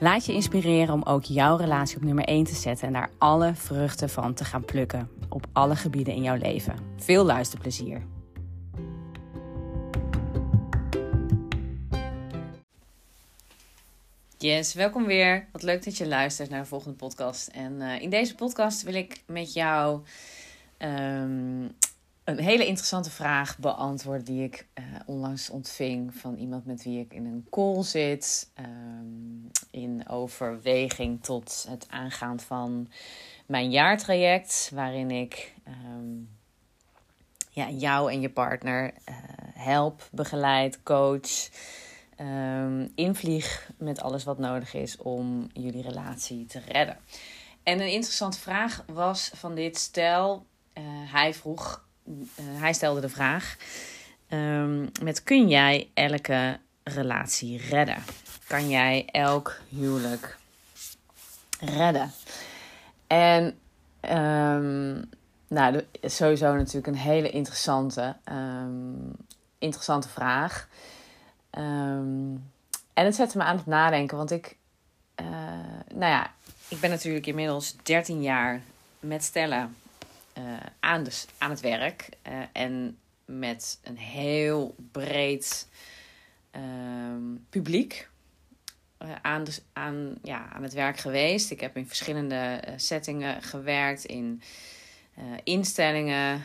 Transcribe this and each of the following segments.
Laat je inspireren om ook jouw relatie op nummer 1 te zetten en daar alle vruchten van te gaan plukken op alle gebieden in jouw leven. Veel luisterplezier. Yes, welkom weer. Wat leuk dat je luistert naar de volgende podcast. En uh, in deze podcast wil ik met jou um, een hele interessante vraag beantwoorden die ik uh, onlangs ontving van iemand met wie ik in een call zit. Um, in overweging tot het aangaan van mijn jaartraject, waarin ik um, ja, jou en je partner uh, help, begeleid, coach. Um, invlieg met alles wat nodig is om jullie relatie te redden. En een interessante vraag was van dit stel. Uh, hij vroeg hij stelde de vraag: um, met kun jij elke relatie redden? Kan jij elk huwelijk redden? En um, nou, sowieso natuurlijk een hele interessante, um, interessante vraag. en het zette me aan het nadenken, want ik, uh, nou ja, ik ben natuurlijk inmiddels 13 jaar met stellen aan, de, aan het werk. Uh, en met een heel breed uh, publiek uh, aan, aan, ja, aan het werk geweest. Ik heb in verschillende settingen gewerkt, in instellingen,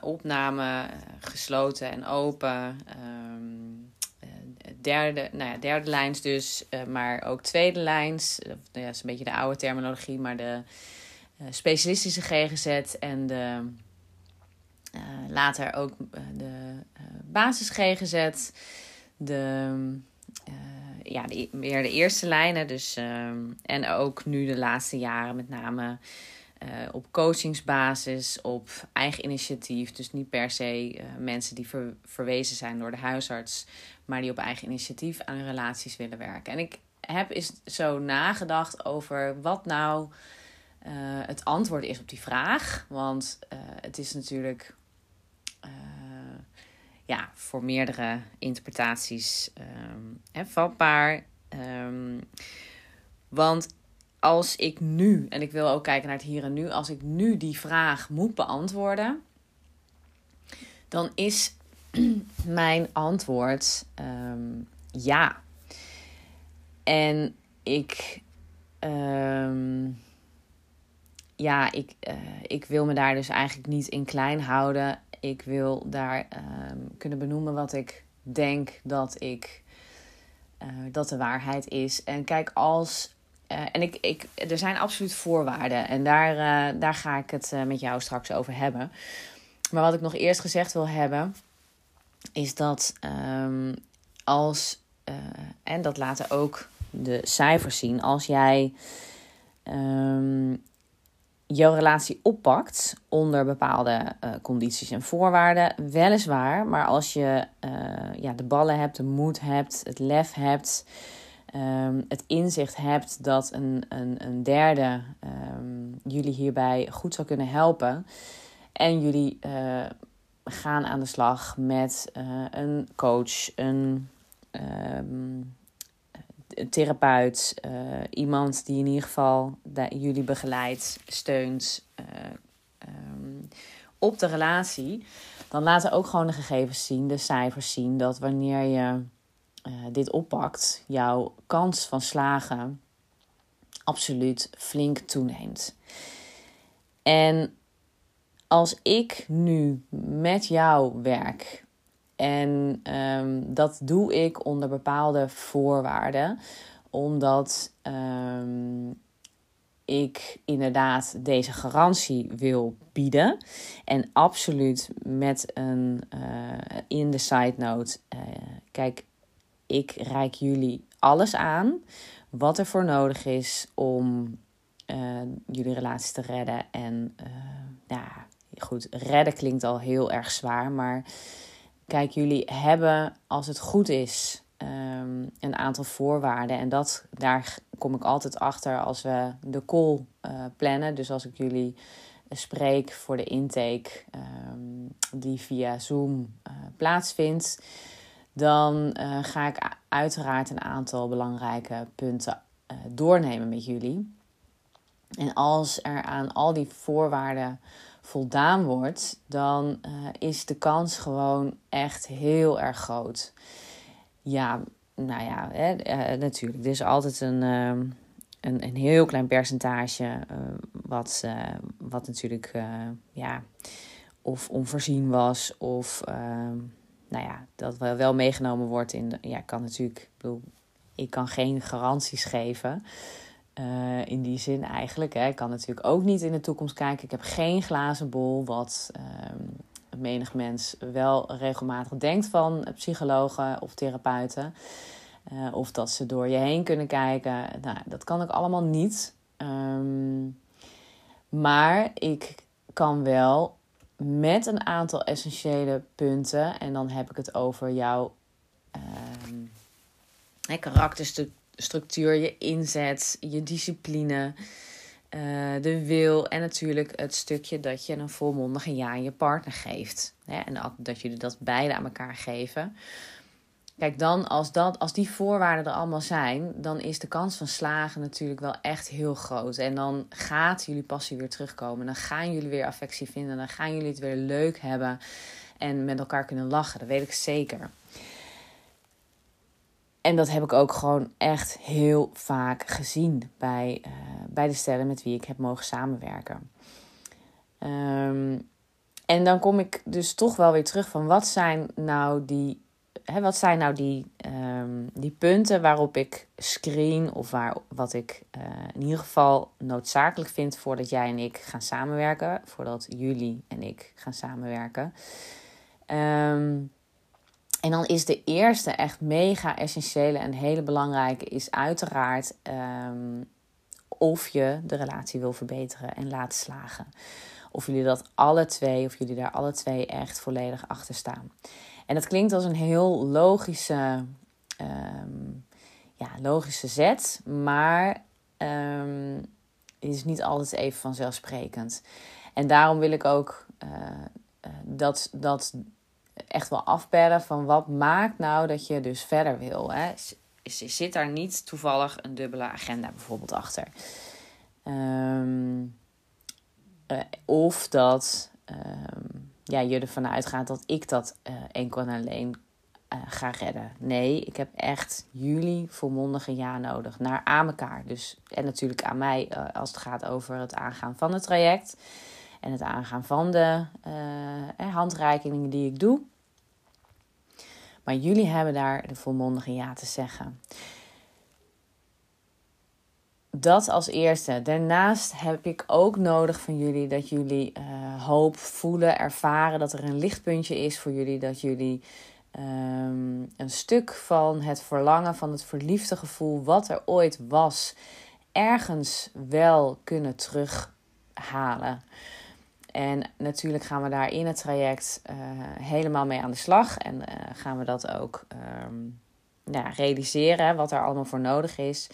opnamen, gesloten en open. Um, derde, nou ja, derde lijns dus, maar ook tweede lijns. Nou dat is een beetje de oude terminologie, maar de specialistische GGZ en de, uh, later ook uh, de basis GGZ. De, ja, de, meer de eerste lijnen. Dus, en ook nu de laatste jaren met name op coachingsbasis, op eigen initiatief. Dus niet per se mensen die ver, verwezen zijn door de huisarts, maar die op eigen initiatief aan hun relaties willen werken. En ik heb eens zo nagedacht over wat nou uh, het antwoord is op die vraag. Want uh, het is natuurlijk uh, ja, voor meerdere interpretaties um, vatbaar. Um, want als ik nu, en ik wil ook kijken naar het hier en nu, als ik nu die vraag moet beantwoorden, dan is mijn antwoord um, ja. En ik. Ja, ik, uh, ik wil me daar dus eigenlijk niet in klein houden. Ik wil daar um, kunnen benoemen wat ik denk dat ik uh, dat de waarheid is. En kijk, als. Uh, en ik, ik, er zijn absoluut voorwaarden. En daar, daar ga ik het met jou straks over hebben. Maar wat ik nog eerst gezegd wil hebben, is dat um, als. en dat laten ook de cijfers zien. Als jij. Um, jouw relatie oppakt onder bepaalde uh, condities en voorwaarden, weliswaar. Maar als je uh, ja, de ballen hebt, de moed hebt, het lef hebt, um, het inzicht hebt dat een, een, een derde um, jullie hierbij goed zou kunnen helpen. En jullie uh, gaan aan de slag met een coach, een. Um, therapeut, iemand die in ieder geval jullie begeleidt, steunt ehm, op de relatie, dan laten ook gewoon de gegevens zien, de cijfers zien, dat wanneer je dit oppakt, jouw kans van slagen absoluut flink toeneemt. En als ik nu met jou werk en ehm, dat doe ik onder bepaalde voorwaarden, omdat ehm, ik inderdaad deze garantie wil bieden. En absoluut met een uh, in de side note. Uh, kijk, ik reik jullie alles aan wat er voor nodig is om uh, jullie relatie te redden. En ja, goed, redden klinkt al heel erg zwaar. Maar kijk, jullie hebben, als het goed is, um, een aantal voorwaarden. En dat, daar kom ik altijd achter als we de call uh, plannen. Dus als ik jullie spreek voor de intake um, die via Zoom plaatsvindt dan uh, ga ik uiteraard een aantal belangrijke punten doornemen met jullie. En als er aan al die voorwaarden voldaan wordt, dan uh, is de kans gewoon echt heel erg groot. Ja, nou ja, hè, natuurlijk. Er is altijd een, een, een heel klein percentage wat, wat natuurlijk ja, of onvoorzien was of nou ja, dat wel, meegenomen wordt in. De, ja, kan natuurlijk, ik bedoel, ik kan geen garanties geven. Uh, in die zin eigenlijk. Hè. Ik kan natuurlijk ook niet in de toekomst kijken. Ik heb geen glazen bol, wat uh, menig mens wel regelmatig denkt van psychologen of therapeuten. Uh, of dat ze door je heen kunnen kijken. Nou, dat kan ik allemaal niet. Um, maar ik kan wel met een aantal essentiële punten. En dan heb ik het over jouw uh, karakterstructuur, je inzet, je discipline, uh, de wil en natuurlijk het stukje dat je een volmondige ja aan je partner geeft. Hè? En dat jullie dat beide aan elkaar geven. Kijk, dan als, dat, als die voorwaarden er allemaal zijn, dan is de kans van slagen natuurlijk wel echt heel groot. En dan gaat jullie passie weer terugkomen. Dan gaan jullie weer affectie vinden. Dan gaan jullie het weer leuk hebben en met elkaar kunnen lachen. Dat weet ik zeker. En dat heb ik ook gewoon echt heel vaak gezien bij, uh, bij de stellen met wie ik heb mogen samenwerken. Um, en dan kom ik dus toch wel weer terug van wat zijn nou die hè, wat zijn nou die, um, die punten waarop ik screen of waar, wat ik uh, in ieder geval noodzakelijk vind voordat jij en ik gaan samenwerken, voordat jullie en ik gaan samenwerken. Um, en dan is de eerste echt mega essentiële en hele belangrijke is uiteraard um, of je de relatie wil verbeteren en laten slagen. Of jullie dat alle twee, of jullie daar alle twee echt volledig achter staan. En dat klinkt als een heel logische, um, ja, logische zet, maar um, het is niet altijd even vanzelfsprekend. En daarom wil ik ook uh, uh, dat, dat echt wel afbellen van wat maakt nou dat je dus verder wil. Hè? Zit daar niet toevallig een dubbele agenda bijvoorbeeld achter? Um, uh, of dat um, ja, je ervan uitgaat dat ik dat uh, enkel en alleen uh, ga redden. Nee, ik heb echt jullie volmondige ja nodig. Naar aan elkaar. Dus, en natuurlijk aan mij als het gaat over het aangaan van het traject. En het aangaan van de handreikingen die ik doe. Maar jullie hebben daar de volmondige ja te zeggen. Dat als eerste. Daarnaast heb ik ook nodig van jullie dat jullie uh, hoop voelen, ervaren dat er een lichtpuntje is voor jullie. Dat jullie um, een stuk van het verlangen, van het verliefde gevoel, wat er ooit was, ergens wel kunnen terughalen. En natuurlijk gaan we daar in het traject uh, helemaal mee aan de slag. En uh, gaan we dat ook um, ja, realiseren, wat er allemaal voor nodig is.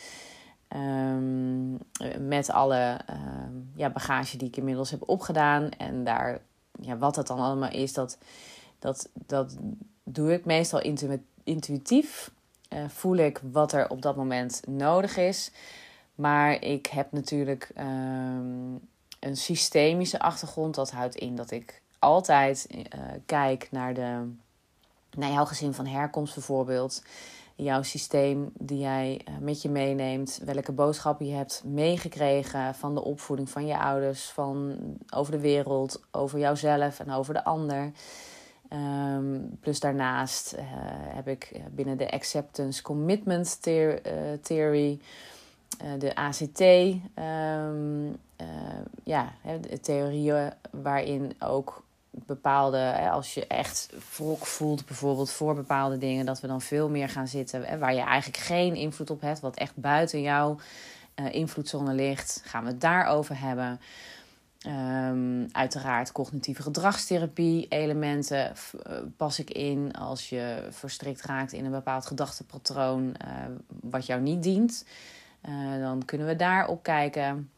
Um, met alle um, ja, bagage die ik inmiddels heb opgedaan. En daar, ja, wat dat dan allemaal is, dat, dat, dat doe ik meestal intu intuïtief. voel ik wat er op dat moment nodig is. Maar ik heb natuurlijk ehm, een systemische achtergrond. Dat houdt in dat ik altijd kijk naar, de, naar jouw gezin van herkomst bijvoorbeeld jouw systeem die jij eh, met je meeneemt, welke boodschappen je hebt meegekregen van de opvoeding van je ouders, van over de wereld, over jouzelf en over de ander. Ehm, plus daarnaast uh, heb ik eh, binnen de Acceptance Commitment Theory, de ACT, um, ehm, ja, theorieën waarin ook bepaalde, als je echt wrok voelt, bijvoorbeeld voor bepaalde dingen, dat we dan veel meer gaan zitten waar je eigenlijk geen invloed op hebt, wat echt buiten jouw uh, invloedzone ligt, gaan we het daarover hebben. Um, uiteraard cognitieve gedragstherapie elementen uh, pas ik in als je verstrikt raakt in een bepaald gedachtepatroon uh, wat jou niet dient. dan kunnen we daarop kijken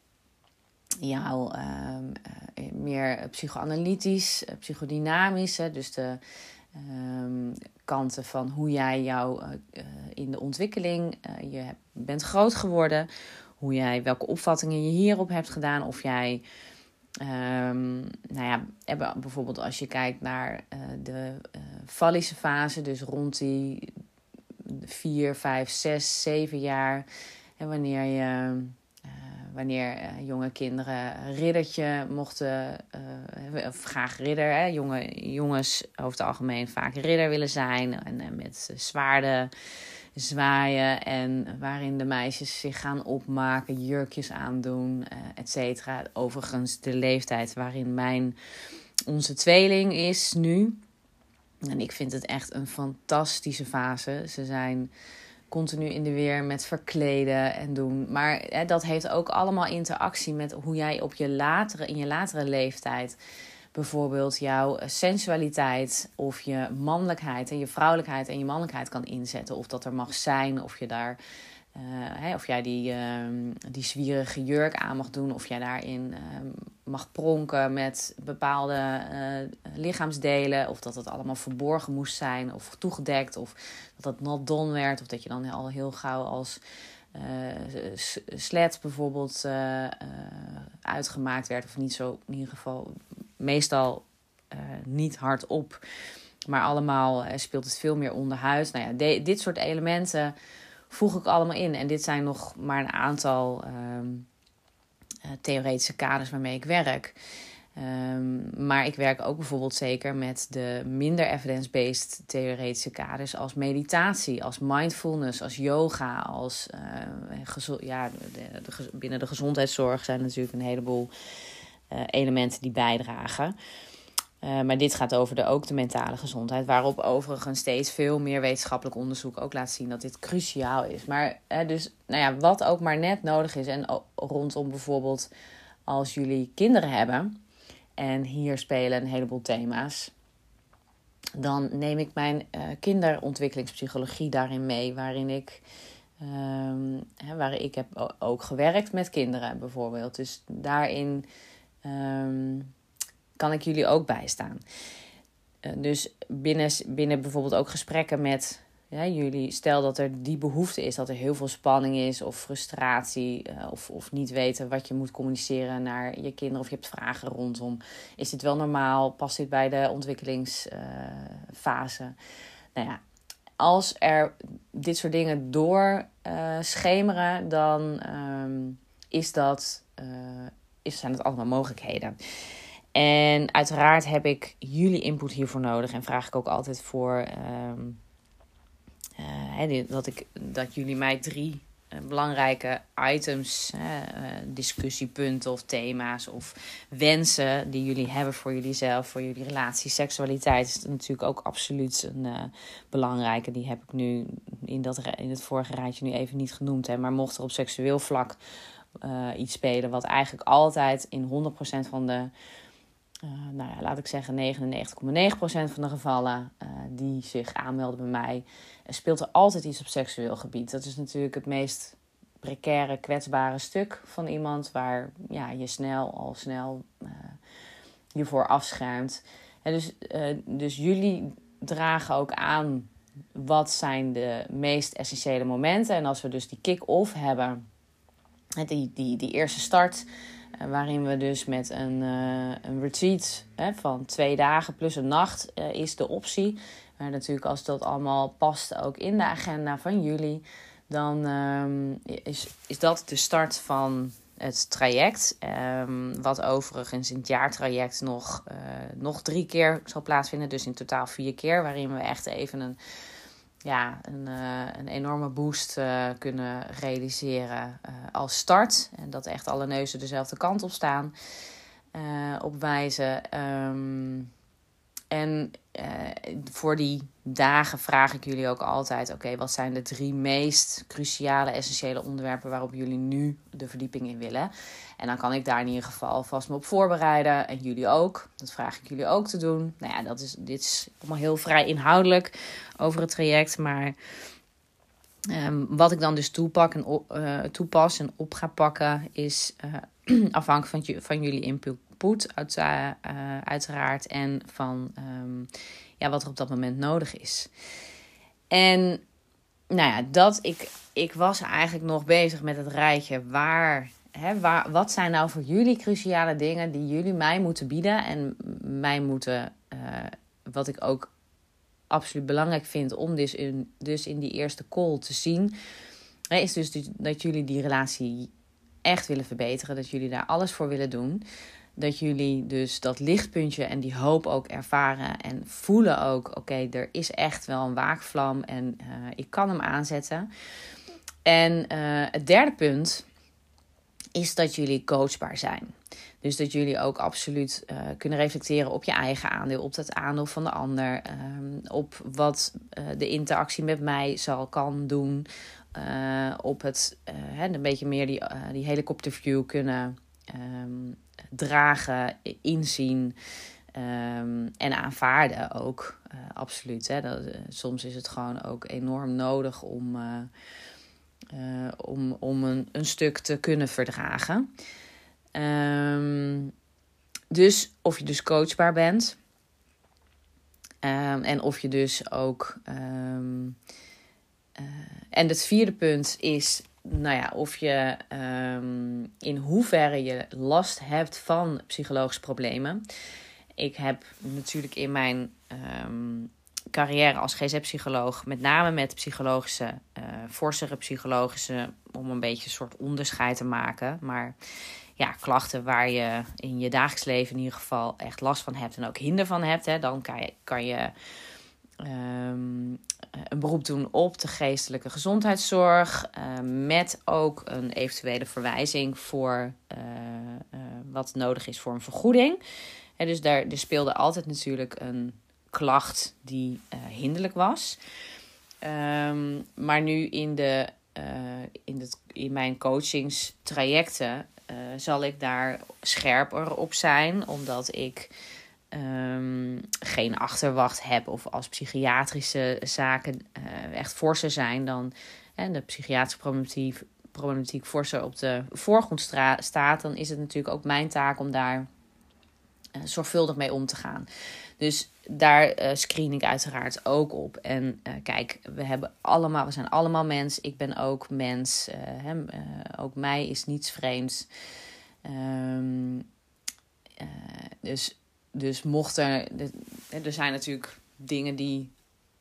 jouw ehm, uh, meer psychoanalytisch, uh, psychodynamisch. Hè, dus de um, kanten van hoe jij jou in de ontwikkeling, je bent groot geworden. Hoe jij, welke opvattingen je hierop hebt gedaan. Of jij, um, nou ja, bijvoorbeeld als je kijkt naar de vallische fase. Dus rond die 4, 5, 6, 7 jaar. En wanneer je wanneer uh, jonge kinderen riddertje mochten, uh, of graag ridder, hè, jonge jongens over het algemeen vaak ridder willen zijn en uh, met zwaarden zwaaien en waarin de meisjes zich gaan opmaken, jurkjes aandoen, et cetera. Overigens de leeftijd waarin mijn, onze tweeling is nu. En ik vind het echt een fantastische fase. Ze zijn continu in de weer met verkleden en doen. Maar hè, dat heeft ook allemaal interactie met hoe jij op je latere, in je latere leeftijd bijvoorbeeld jouw sensualiteit of je mannelijkheid en je vrouwelijkheid en je mannelijkheid kan inzetten. Of dat er mag zijn, of je daar uh, hè, of jij die, uh, die zwierige jurk aan mag doen, of jij daarin uh, mag pronken met bepaalde uh, lichaamsdelen, of dat het allemaal verborgen moest zijn of toegedekt, of dat het not done werd, of dat je dan al heel gauw als sled bijvoorbeeld uitgemaakt werd, of niet zo in ieder geval meestal niet hardop, maar allemaal speelt het veel meer onderhuis. Nou ja, dit soort elementen voeg ik allemaal in. En dit zijn nog maar een aantal um, theoretische kaders waarmee ik werk. Um, maar ik werk ook bijvoorbeeld zeker met de minder evidence-based theoretische kaders als meditatie, als mindfulness, als yoga, als uh, ja, de, binnen de gezondheidszorg zijn natuurlijk een heleboel uh, elementen die bijdragen. Uh, maar dit gaat over de, ook de mentale gezondheid, waarop overigens steeds veel meer wetenschappelijk onderzoek ook laat zien dat dit cruciaal is. Maar dus, nou ja, wat ook maar net nodig is, en rondom bijvoorbeeld als jullie kinderen hebben, en hier spelen een heleboel thema's, dan neem ik mijn uh, kinderontwikkelingspsychologie daarin mee, waarin ik. Hè, waar ik heb ook gewerkt met kinderen bijvoorbeeld. Dus daarin um, kan ik jullie ook bijstaan. Uh, dus binnen, binnen bijvoorbeeld ook gesprekken met ja, jullie, stel dat er die behoefte is, dat er heel veel spanning is of frustratie uh, of, of niet weten wat je moet communiceren naar je kinderen of je hebt vragen rondom. Is dit wel normaal? Past dit bij de ontwikkelingsfase? Nou ja, als er dit soort dingen door schemeren, dan um, is dat, is, zijn het allemaal mogelijkheden. En uiteraard heb ik jullie input hiervoor nodig en vraag ik ook altijd voor um, uh, dat, ik, dat jullie mij drie uh, belangrijke items, uh, discussiepunten of thema's of wensen die jullie hebben voor jullie zelf, voor jullie relatie. Seksualiteit is natuurlijk ook absoluut een belangrijke. Die heb ik nu in, dat, in het vorige rijtje nu even niet genoemd. Hè, maar mocht er op seksueel vlak iets spelen, wat eigenlijk altijd in 100% van de uh, nou ja, laat ik zeggen 99,9% van de gevallen uh, die zich aanmelden bij mij, speelt er altijd iets op seksueel gebied. Dat is natuurlijk het meest precaire, kwetsbare stuk van iemand waar ja, je snel al snel je voor afschermt. En dus, dus jullie dragen ook aan wat zijn de meest essentiële momenten. En als we dus die kick-off hebben, die, die, die eerste start, waarin we dus met een, uh, een retreat hè, van twee dagen plus een nacht uh, is de optie. Maar natuurlijk als dat allemaal past ook in de agenda van jullie, dan um, is, is dat de start van het traject. Um, wat overigens in het jaartraject nog, nog drie keer zal plaatsvinden. Dus in totaal vier keer. Waarin we echt even een, ja, een, uh, een enorme boost uh, kunnen realiseren als start. En dat echt alle neuzen dezelfde kant op staan. op wijzen. Um, en uh, voor die dagen vraag ik jullie ook altijd: oké, wat zijn de drie meest cruciale, essentiële onderwerpen waarop jullie nu de verdieping in willen? En dan kan ik daar in ieder geval vast me op voorbereiden. En jullie ook. Dat vraag ik jullie ook te doen. Nou ja, dat is, dit is allemaal heel vrij inhoudelijk over het traject. Maar um, wat ik dan dus toepak en, uh, toepas en op ga pakken, is uh, afhankelijk van, van jullie input uit, uh, uiteraard. En van um, ja, wat er op dat moment nodig is. En nou ja, dat ik, ik was eigenlijk nog bezig met het rijtje. Waar, hè, waar, wat zijn nou voor jullie cruciale dingen die jullie mij moeten bieden en mij moeten, uh, wat ik ook absoluut belangrijk vind om dus in, dus in die eerste call te zien, is dus dat jullie die relatie echt willen verbeteren, dat jullie daar alles voor willen doen dat jullie dus dat lichtpuntje en die hoop ook ervaren en voelen ook: oké, er is echt wel een waakvlam en uh, ik kan hem aanzetten. En uh, het derde punt is dat jullie coachbaar zijn. Dus dat jullie ook absoluut uh, kunnen reflecteren op je eigen aandeel, op het aandeel van de ander, um, op wat de interactie met mij zal kan doen, op het een beetje meer die, die helikopterview kunnen um, dragen, inzien um, en aanvaarden ook. Uh, absoluut. Hè? Dat, uh, soms is het gewoon ook enorm nodig om, uh, om, om een, een stuk te kunnen verdragen. Um, dus of je dus coachbaar bent. en of je dus ook. en het vierde punt is nou ja, of je um, in hoeverre je last hebt van psychologische problemen. Ik heb natuurlijk in mijn um, carrière als GZ-psycholoog met name met psychologische, uh, forsere psychologische, om een beetje een soort onderscheid te maken. Maar ja, klachten waar je in je dagelijks leven in ieder geval echt last van hebt en ook hinder van hebt, hè, dan kan je, kan je um, een beroep doen op de geestelijke gezondheidszorg. Uh, met ook een eventuele verwijzing voor uh, uh, wat nodig is voor een vergoeding. En dus daar speelde altijd natuurlijk een klacht die hinderlijk was. Um, maar nu in, de, in, het, in mijn coachingstrajecten zal ik daar scherper op zijn, omdat ik um, geen achterwacht heb of als psychiatrische zaken uh, echt forser zijn dan en de psychiatrische problematiek, problematiek forser op de voorgrond staat, dan is het natuurlijk ook mijn taak om daar uh, zorgvuldig mee om te gaan. Dus daar uh, screen ik uiteraard ook op. En kijk, we hebben allemaal, we zijn allemaal mens. Ik ben ook mens. Hem, ook mij is niets vreemds. Um, dus dus mocht er. Er zijn natuurlijk dingen die.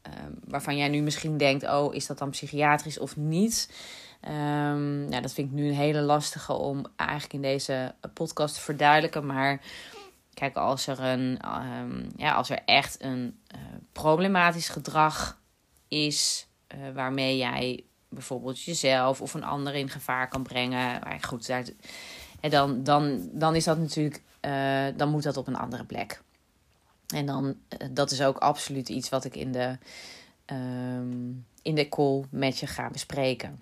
Um, waarvan jij nu misschien denkt: oh, is dat dan psychiatrisch of niet? Um, nou, dat vind ik nu een hele lastige om eigenlijk in deze podcast te verduidelijken. Maar kijk, als er, een, um, ja, als er echt een uh, problematisch gedrag is. Uh, waarmee jij bijvoorbeeld jezelf of een ander in gevaar kan brengen. Maar goed, daar, dan, dan, dan is dat natuurlijk uh, dan moet dat op een andere plek. En dan, uh, dat is ook absoluut iets wat ik in de, um, in de call met je ga bespreken.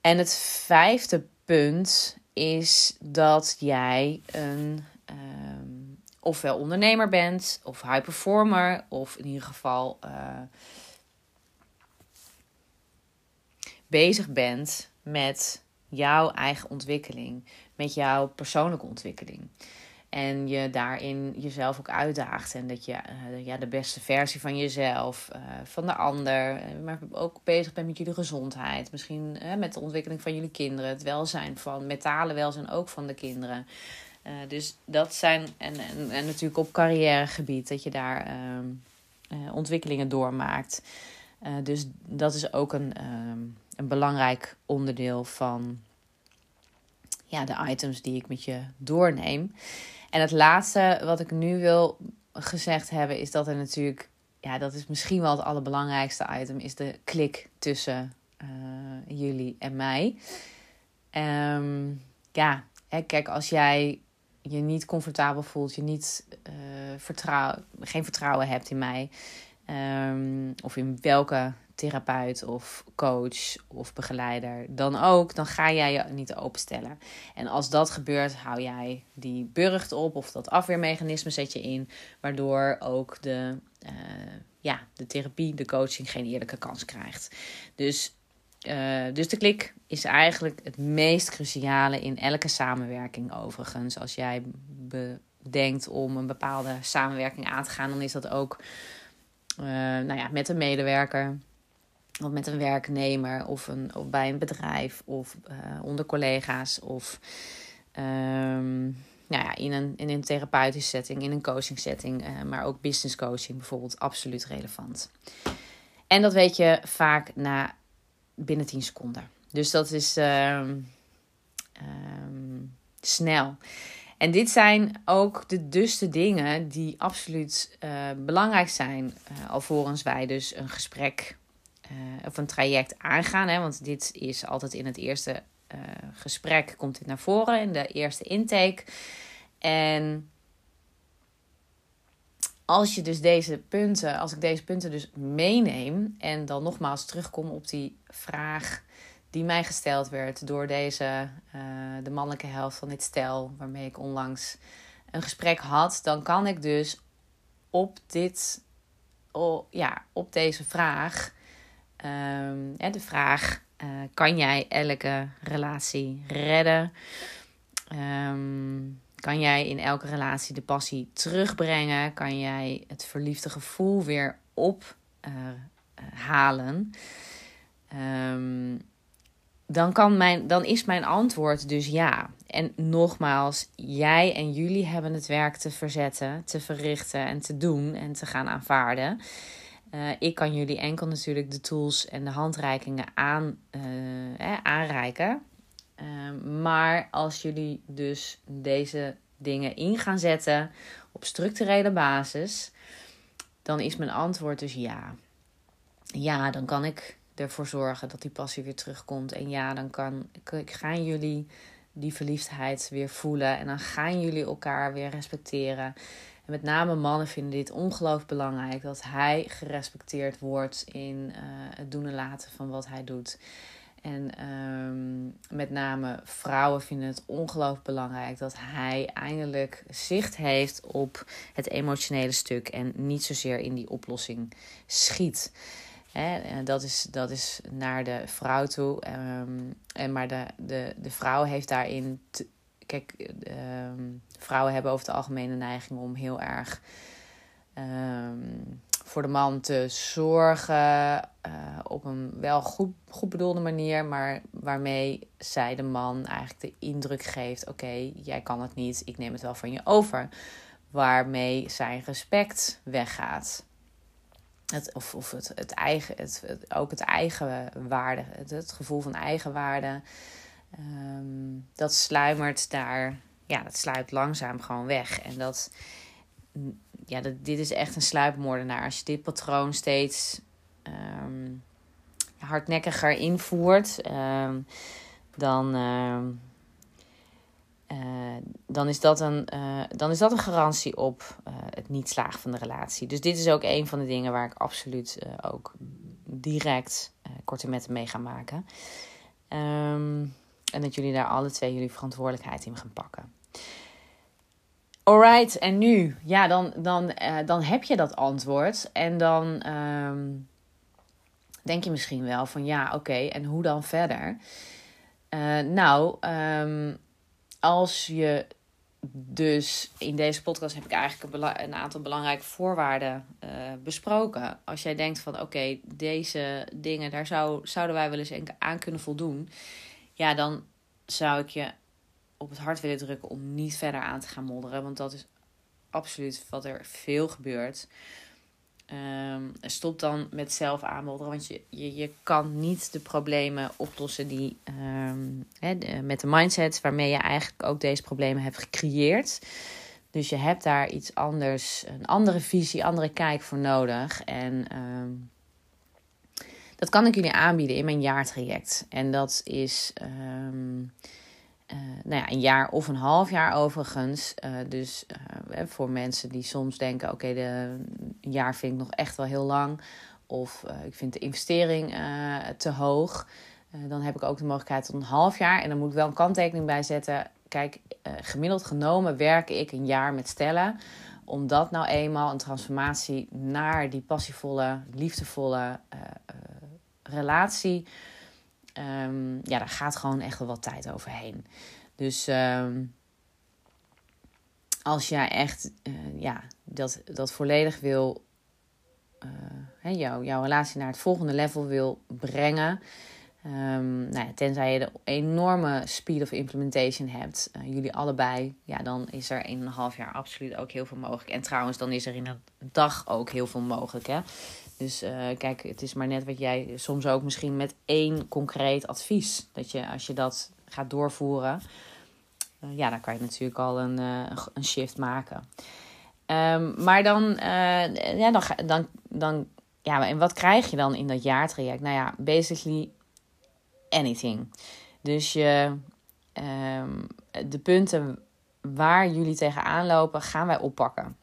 En het vijfde punt is dat jij een um, ofwel ondernemer bent, of high performer, of in ieder geval uh, bezig bent met jouw eigen ontwikkeling, met jouw persoonlijke ontwikkeling. En je daarin jezelf ook uitdaagt. En dat je uh, ja, de beste versie van jezelf, uh, van de ander. Maar ook bezig bent met jullie gezondheid. Misschien met de ontwikkeling van jullie kinderen. Het welzijn van, mentale welzijn ook van de kinderen. dus dat zijn, en, en, en, natuurlijk op carrièregebied, dat je daar ehm, ontwikkelingen doormaakt. dus dat is ook een, ehm, een belangrijk onderdeel van ja, de items die ik met je doorneem. En het laatste wat ik nu wil gezegd hebben, is dat er natuurlijk, ja, dat is misschien wel het allerbelangrijkste item, is de klik tussen uh, jullie en mij. Um, ja, kijk, als jij je niet comfortabel voelt, je niet uh, vertrouw, geen vertrouwen hebt in mij, um, of in welke therapeut of coach of begeleider dan ook, dan ga jij je niet openstellen. En als dat gebeurt, hou jij die burcht op of dat afweermechanisme zet je in, waardoor ook de, uh, ja, de therapie, de coaching geen eerlijke kans krijgt. Dus, uh, dus de klik is eigenlijk het meest cruciale in elke samenwerking overigens. Als jij bedenkt om een bepaalde samenwerking aan te gaan, dan is dat ook uh, nou ja, met een medewerker of met een werknemer of, een, of bij een bedrijf of uh, onder collega's of um, nou ja, in, een, in een therapeutische setting, in een coaching setting, uh, maar ook business coaching bijvoorbeeld, absoluut relevant. En dat weet je vaak na binnen 10 seconden. Dus dat is um, um, snel. En dit zijn ook de, dus de dingen die absoluut uh, belangrijk zijn, alvorens wij dus een gesprek uh, of een traject aangaan. Hè, want dit is altijd in het eerste uh, gesprek komt dit naar voren, in de eerste intake. En als je dus deze punten, als ik deze punten dus meeneem en dan nogmaals terugkom op die vraag die mij gesteld werd door deze, uh, de mannelijke helft van dit stel, waarmee ik onlangs een gesprek had, dan kan ik dus op dit, oh, ja, op deze vraag Um, de vraag: uh, kan jij elke relatie redden? Um, kan jij in elke relatie de passie terugbrengen? Kan jij het verliefde gevoel weer ophalen? Uh, um, dan, kan mijn, dan is mijn antwoord dus ja. En nogmaals, jij en jullie hebben het werk te verzetten, te verrichten en te doen en te gaan aanvaarden. Uh, ik kan jullie enkel natuurlijk de tools en de handreikingen aan, uh, aanreiken. Uh, maar als jullie dus deze dingen in gaan zetten op structurele basis, dan is mijn antwoord dus ja. Ja, dan kan ik ervoor zorgen dat die passie weer terugkomt. En ja, dan kan, gaan jullie die verliefdheid weer voelen. En dan gaan jullie elkaar weer respecteren. En met name mannen vinden dit ongelooflijk belangrijk. Dat hij gerespecteerd wordt in uh, het doen en laten van wat hij doet. En um, met name vrouwen vinden het ongelooflijk belangrijk dat hij eindelijk zicht heeft op het emotionele stuk en niet zozeer in die oplossing schiet. Hè, dat, is, dat is naar de vrouw toe. Um, en maar de, de, de vrouw heeft daarin kijk, ehm, vrouwen hebben over het algemeen de neiging om heel erg um, voor de man te zorgen. Uh, op een wel goed, goed bedoelde manier, maar waarmee zij de man eigenlijk de indruk geeft: oké, jij kan het niet, ik neem het wel van je over. Waarmee zijn respect weggaat. Het, of of het, het eigen, het, het, ook het eigen waarde, het, het gevoel van eigenwaarde. Um, dat sluimert daar, ja, dat sluipt langzaam gewoon weg. En dat, ja, dat, dit is echt een sluipmoordenaar. Als je dit patroon steeds um, hardnekkiger invoert, um, dan, uh, dan, is dat een, uh, dan is dat een garantie op eh, het niet slagen van de relatie. Dus dit is ook een van de dingen waar ik absoluut ook direct korte metten mee ga maken. Um, en dat jullie daar alle twee jullie verantwoordelijkheid in gaan pakken. Alright, en nu? Ja, dan, dan, uh, dan heb je dat antwoord. En dan um, denk je misschien wel van ja, oké, en hoe dan verder? Uh, nou, um, als je dus in deze podcast heb ik eigenlijk een, aantal belangrijke voorwaarden uh, besproken. Als jij denkt van oké, deze dingen, daar zou, zouden wij wel eens aan kunnen voldoen. Ja, dan zou ik je op het hart willen drukken om niet verder aan te gaan modderen. Want dat is absoluut wat er veel gebeurt. Um, stop dan met zelf aanmodderen. Want je, je, je kan niet de problemen oplossen die um, met de mindset waarmee je eigenlijk ook deze problemen hebt gecreëerd. Dus je hebt daar iets anders, een andere visie, andere kijk voor nodig. En um, dat kan ik jullie aanbieden in mijn jaartraject. En dat is uh, nou ja, een jaar of een half jaar overigens. Uh, dus uh, voor mensen die soms denken: oké, okay, een jaar vind ik nog echt wel heel lang. Of ik vind de investering te hoog. dan heb ik ook de mogelijkheid tot een half jaar. En dan moet ik wel een kanttekening bij zetten. Kijk, gemiddeld genomen werk ik een jaar met stellen. Omdat nou eenmaal een transformatie naar die passievolle, liefdevolle relatie um, ja, daar gaat gewoon echt wel wat tijd overheen. Dus um, als jij echt uh, ja, dat, dat volledig wil, hè, jou, jouw relatie naar het volgende level wil brengen. Um, nou ja, tenzij je de enorme speed of implementation hebt, uh, jullie allebei, ja, dan is er in een half jaar absoluut ook heel veel mogelijk. En trouwens, dan is er in een dag ook heel veel mogelijk. Hè? Dus uh, kijk, het is maar net wat jij soms ook misschien met één concreet advies. Dat je als je dat gaat doorvoeren, uh, ja, dan kan je natuurlijk al een, uh, een shift maken. Um, maar dan, ja, dan, dan, dan, ja, en wat krijg je dan in dat jaartraject? Nou ja, basically anything. Dus je, um, de punten waar jullie tegenaan lopen, gaan wij oppakken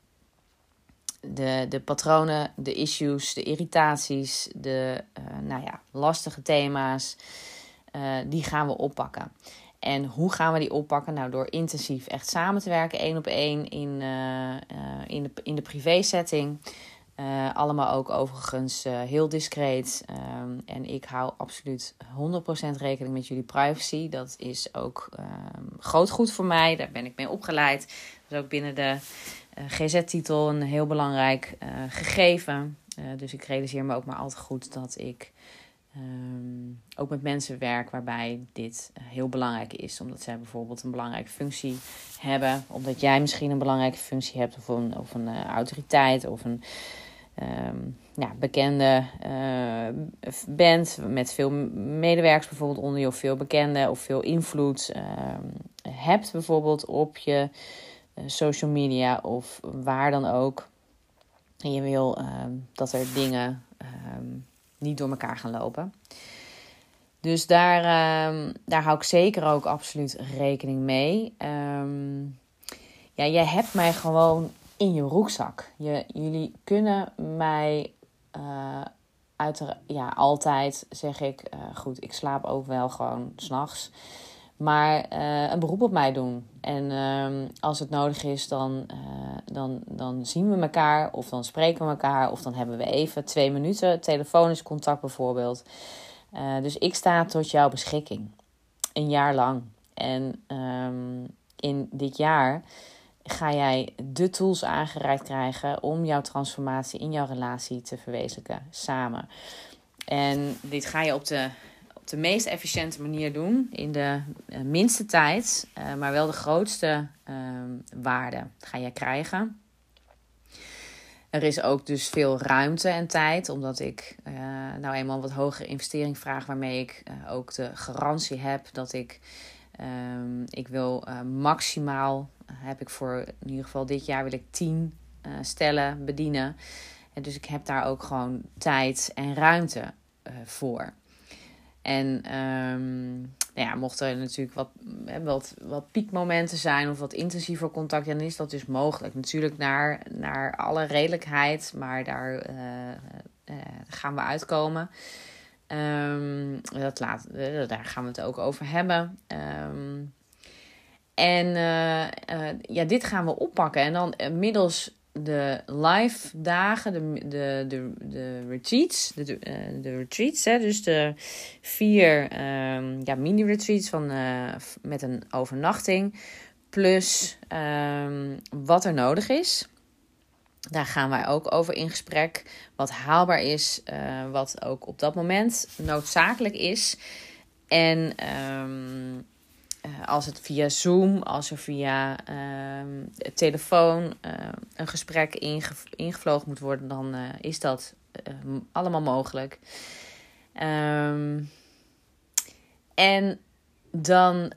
de, de patronen, de issues, de irritaties, de uh, nou ja, lastige thema's, uh, die gaan we oppakken. En hoe gaan we die oppakken? Nou, door intensief echt samen te werken, één op één in, uh, in, de, in de privé setting. allemaal ook overigens heel discreet. Ehm, en ik hou absoluut 100% rekening met jullie privacy. Dat is ook ehm, groot goed voor mij. Daar ben ik mee opgeleid. Is ook binnen de eh, GZ-titel een heel belangrijk uh, gegeven. Uh, dus ik realiseer me ook maar altijd goed dat ik um, ook met mensen werk waarbij dit heel belangrijk is. Omdat zij bijvoorbeeld een belangrijke functie hebben. Omdat jij misschien een belangrijke functie hebt of een, of een autoriteit of een um, ja, bekende bent. Met veel medewerkers bijvoorbeeld onder je of veel bekende of veel invloed uh, hebt bijvoorbeeld op je eh, social media of waar dan ook. En je wil ehm, dat er dingen ehm, niet door elkaar gaan lopen. Dus daar, ehm, daar hou ik zeker ook absoluut rekening mee. ja, jij hebt mij gewoon in je roekzak. Je, jullie kunnen mij uh, ja, altijd zeg ik, uh, goed, ik slaap ook wel gewoon s'nachts. Maar uh, een beroep op mij doen. En uh, als het nodig is, dan, uh, dan, dan zien we elkaar. Of dan spreken we elkaar. Of dan hebben we even twee minuten telefonisch contact bijvoorbeeld. Uh, dus ik sta tot jouw beschikking. Een jaar lang. En um, in dit jaar ga jij de tools aangereikt krijgen om jouw transformatie in jouw relatie te verwezenlijken samen. En dit ga je op de de meest efficiënte manier doen. In de uh, minste tijd, uh, maar wel de grootste uh, waarde ga je krijgen. Er is ook dus veel ruimte en tijd, omdat ik uh, nou eenmaal wat hogere investering vraag, waarmee ik ook de garantie heb dat ik, ehm, ik wil maximaal, heb ik voor in ieder geval dit jaar wil ik 10 stellen bedienen. En dus ik heb daar ook gewoon tijd en ruimte voor. En um, nou ja, mochten er natuurlijk wat, wat, wat piekmomenten zijn of wat intensiever contact, dan is dat dus mogelijk. Natuurlijk naar, naar alle redelijkheid, maar daar uh, uh, gaan we uitkomen. Um, dat laat, daar gaan we het ook over hebben. Um, en ja, dit gaan we oppakken. En dan middels de live dagen, de, de, de, de retreats, de, de, de retreats, hè, dus de vier um, ja, mini-retreats van, uh, met een overnachting. plus ehm, wat er nodig is. Daar gaan wij ook over in gesprek. Wat haalbaar is, uh, wat ook op dat moment noodzakelijk is. En um, uh, als het via Zoom, als er via uh, telefoon uh, een gesprek inge ingevlogen moet worden, dan is dat allemaal mogelijk. Um, en dan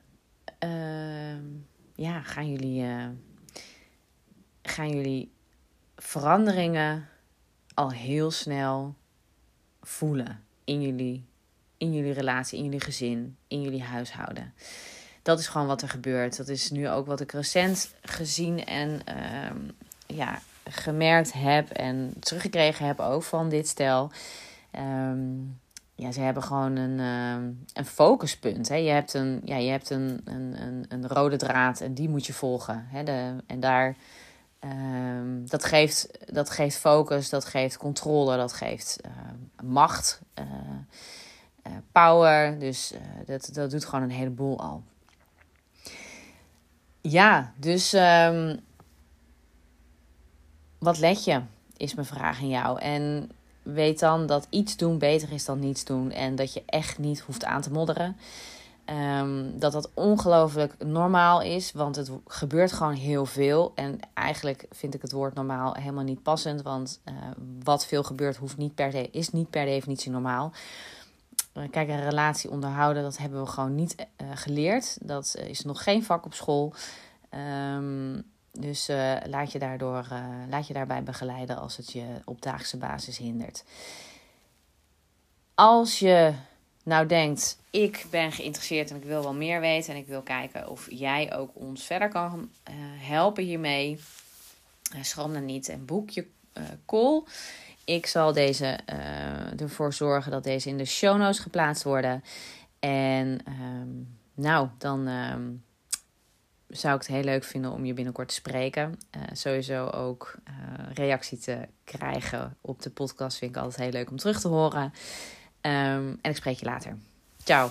ja, gaan jullie, gaan jullie veranderingen al heel snel voelen in jullie, in jullie relatie, in jullie gezin, in jullie huishouden. Dat is gewoon wat er gebeurt. Dat is nu ook wat ik recent gezien en uh, ja, gemerkt heb en teruggekregen heb ook van dit stel. Um, ja, ze hebben gewoon een, uh, een focuspunt. Hè. Je hebt, een, ja, je hebt een, een, een, rode draad en die moet je volgen. Hè. De, en daar dat, geeft, dat geeft focus, dat geeft controle, dat geeft macht, uh, uh, power. Dus dat, dat doet gewoon een heleboel al. Ja, dus um, wat let je, is mijn vraag aan jou. En weet dan dat iets doen beter is dan niets doen. En dat je echt niet hoeft aan te modderen. Um, dat dat ongelooflijk normaal is, want het gebeurt gewoon heel veel. En eigenlijk vind ik het woord normaal helemaal niet passend, want uh, wat veel gebeurt hoeft niet per de, is niet per definitie normaal. Uh, kijk, een relatie onderhouden, dat hebben we gewoon niet uh, geleerd. Dat is nog geen vak op school. Um, dus laat, je daardoor, laat je daarbij begeleiden als het je op dagelijkse basis hindert. Als je nou denkt, ik ben geïnteresseerd en ik wil wel meer weten en ik wil kijken of jij ook ons verder kan helpen hiermee, schroom dan niet en boek je call. Ik zal deze ervoor zorgen dat deze in de show notes geplaatst worden. En um, nou, dan um, zou ik het heel leuk vinden om je binnenkort te spreken. sowieso ook reactie te krijgen op de podcast vind ik altijd heel leuk om terug te horen. Um, en ik spreek je later. Ciao.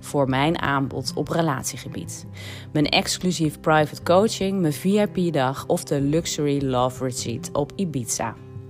voor mijn aanbod op relatiegebied. Mijn exclusief private coaching, mijn VIP-dag of de Luxury Love Retreat op Ibiza.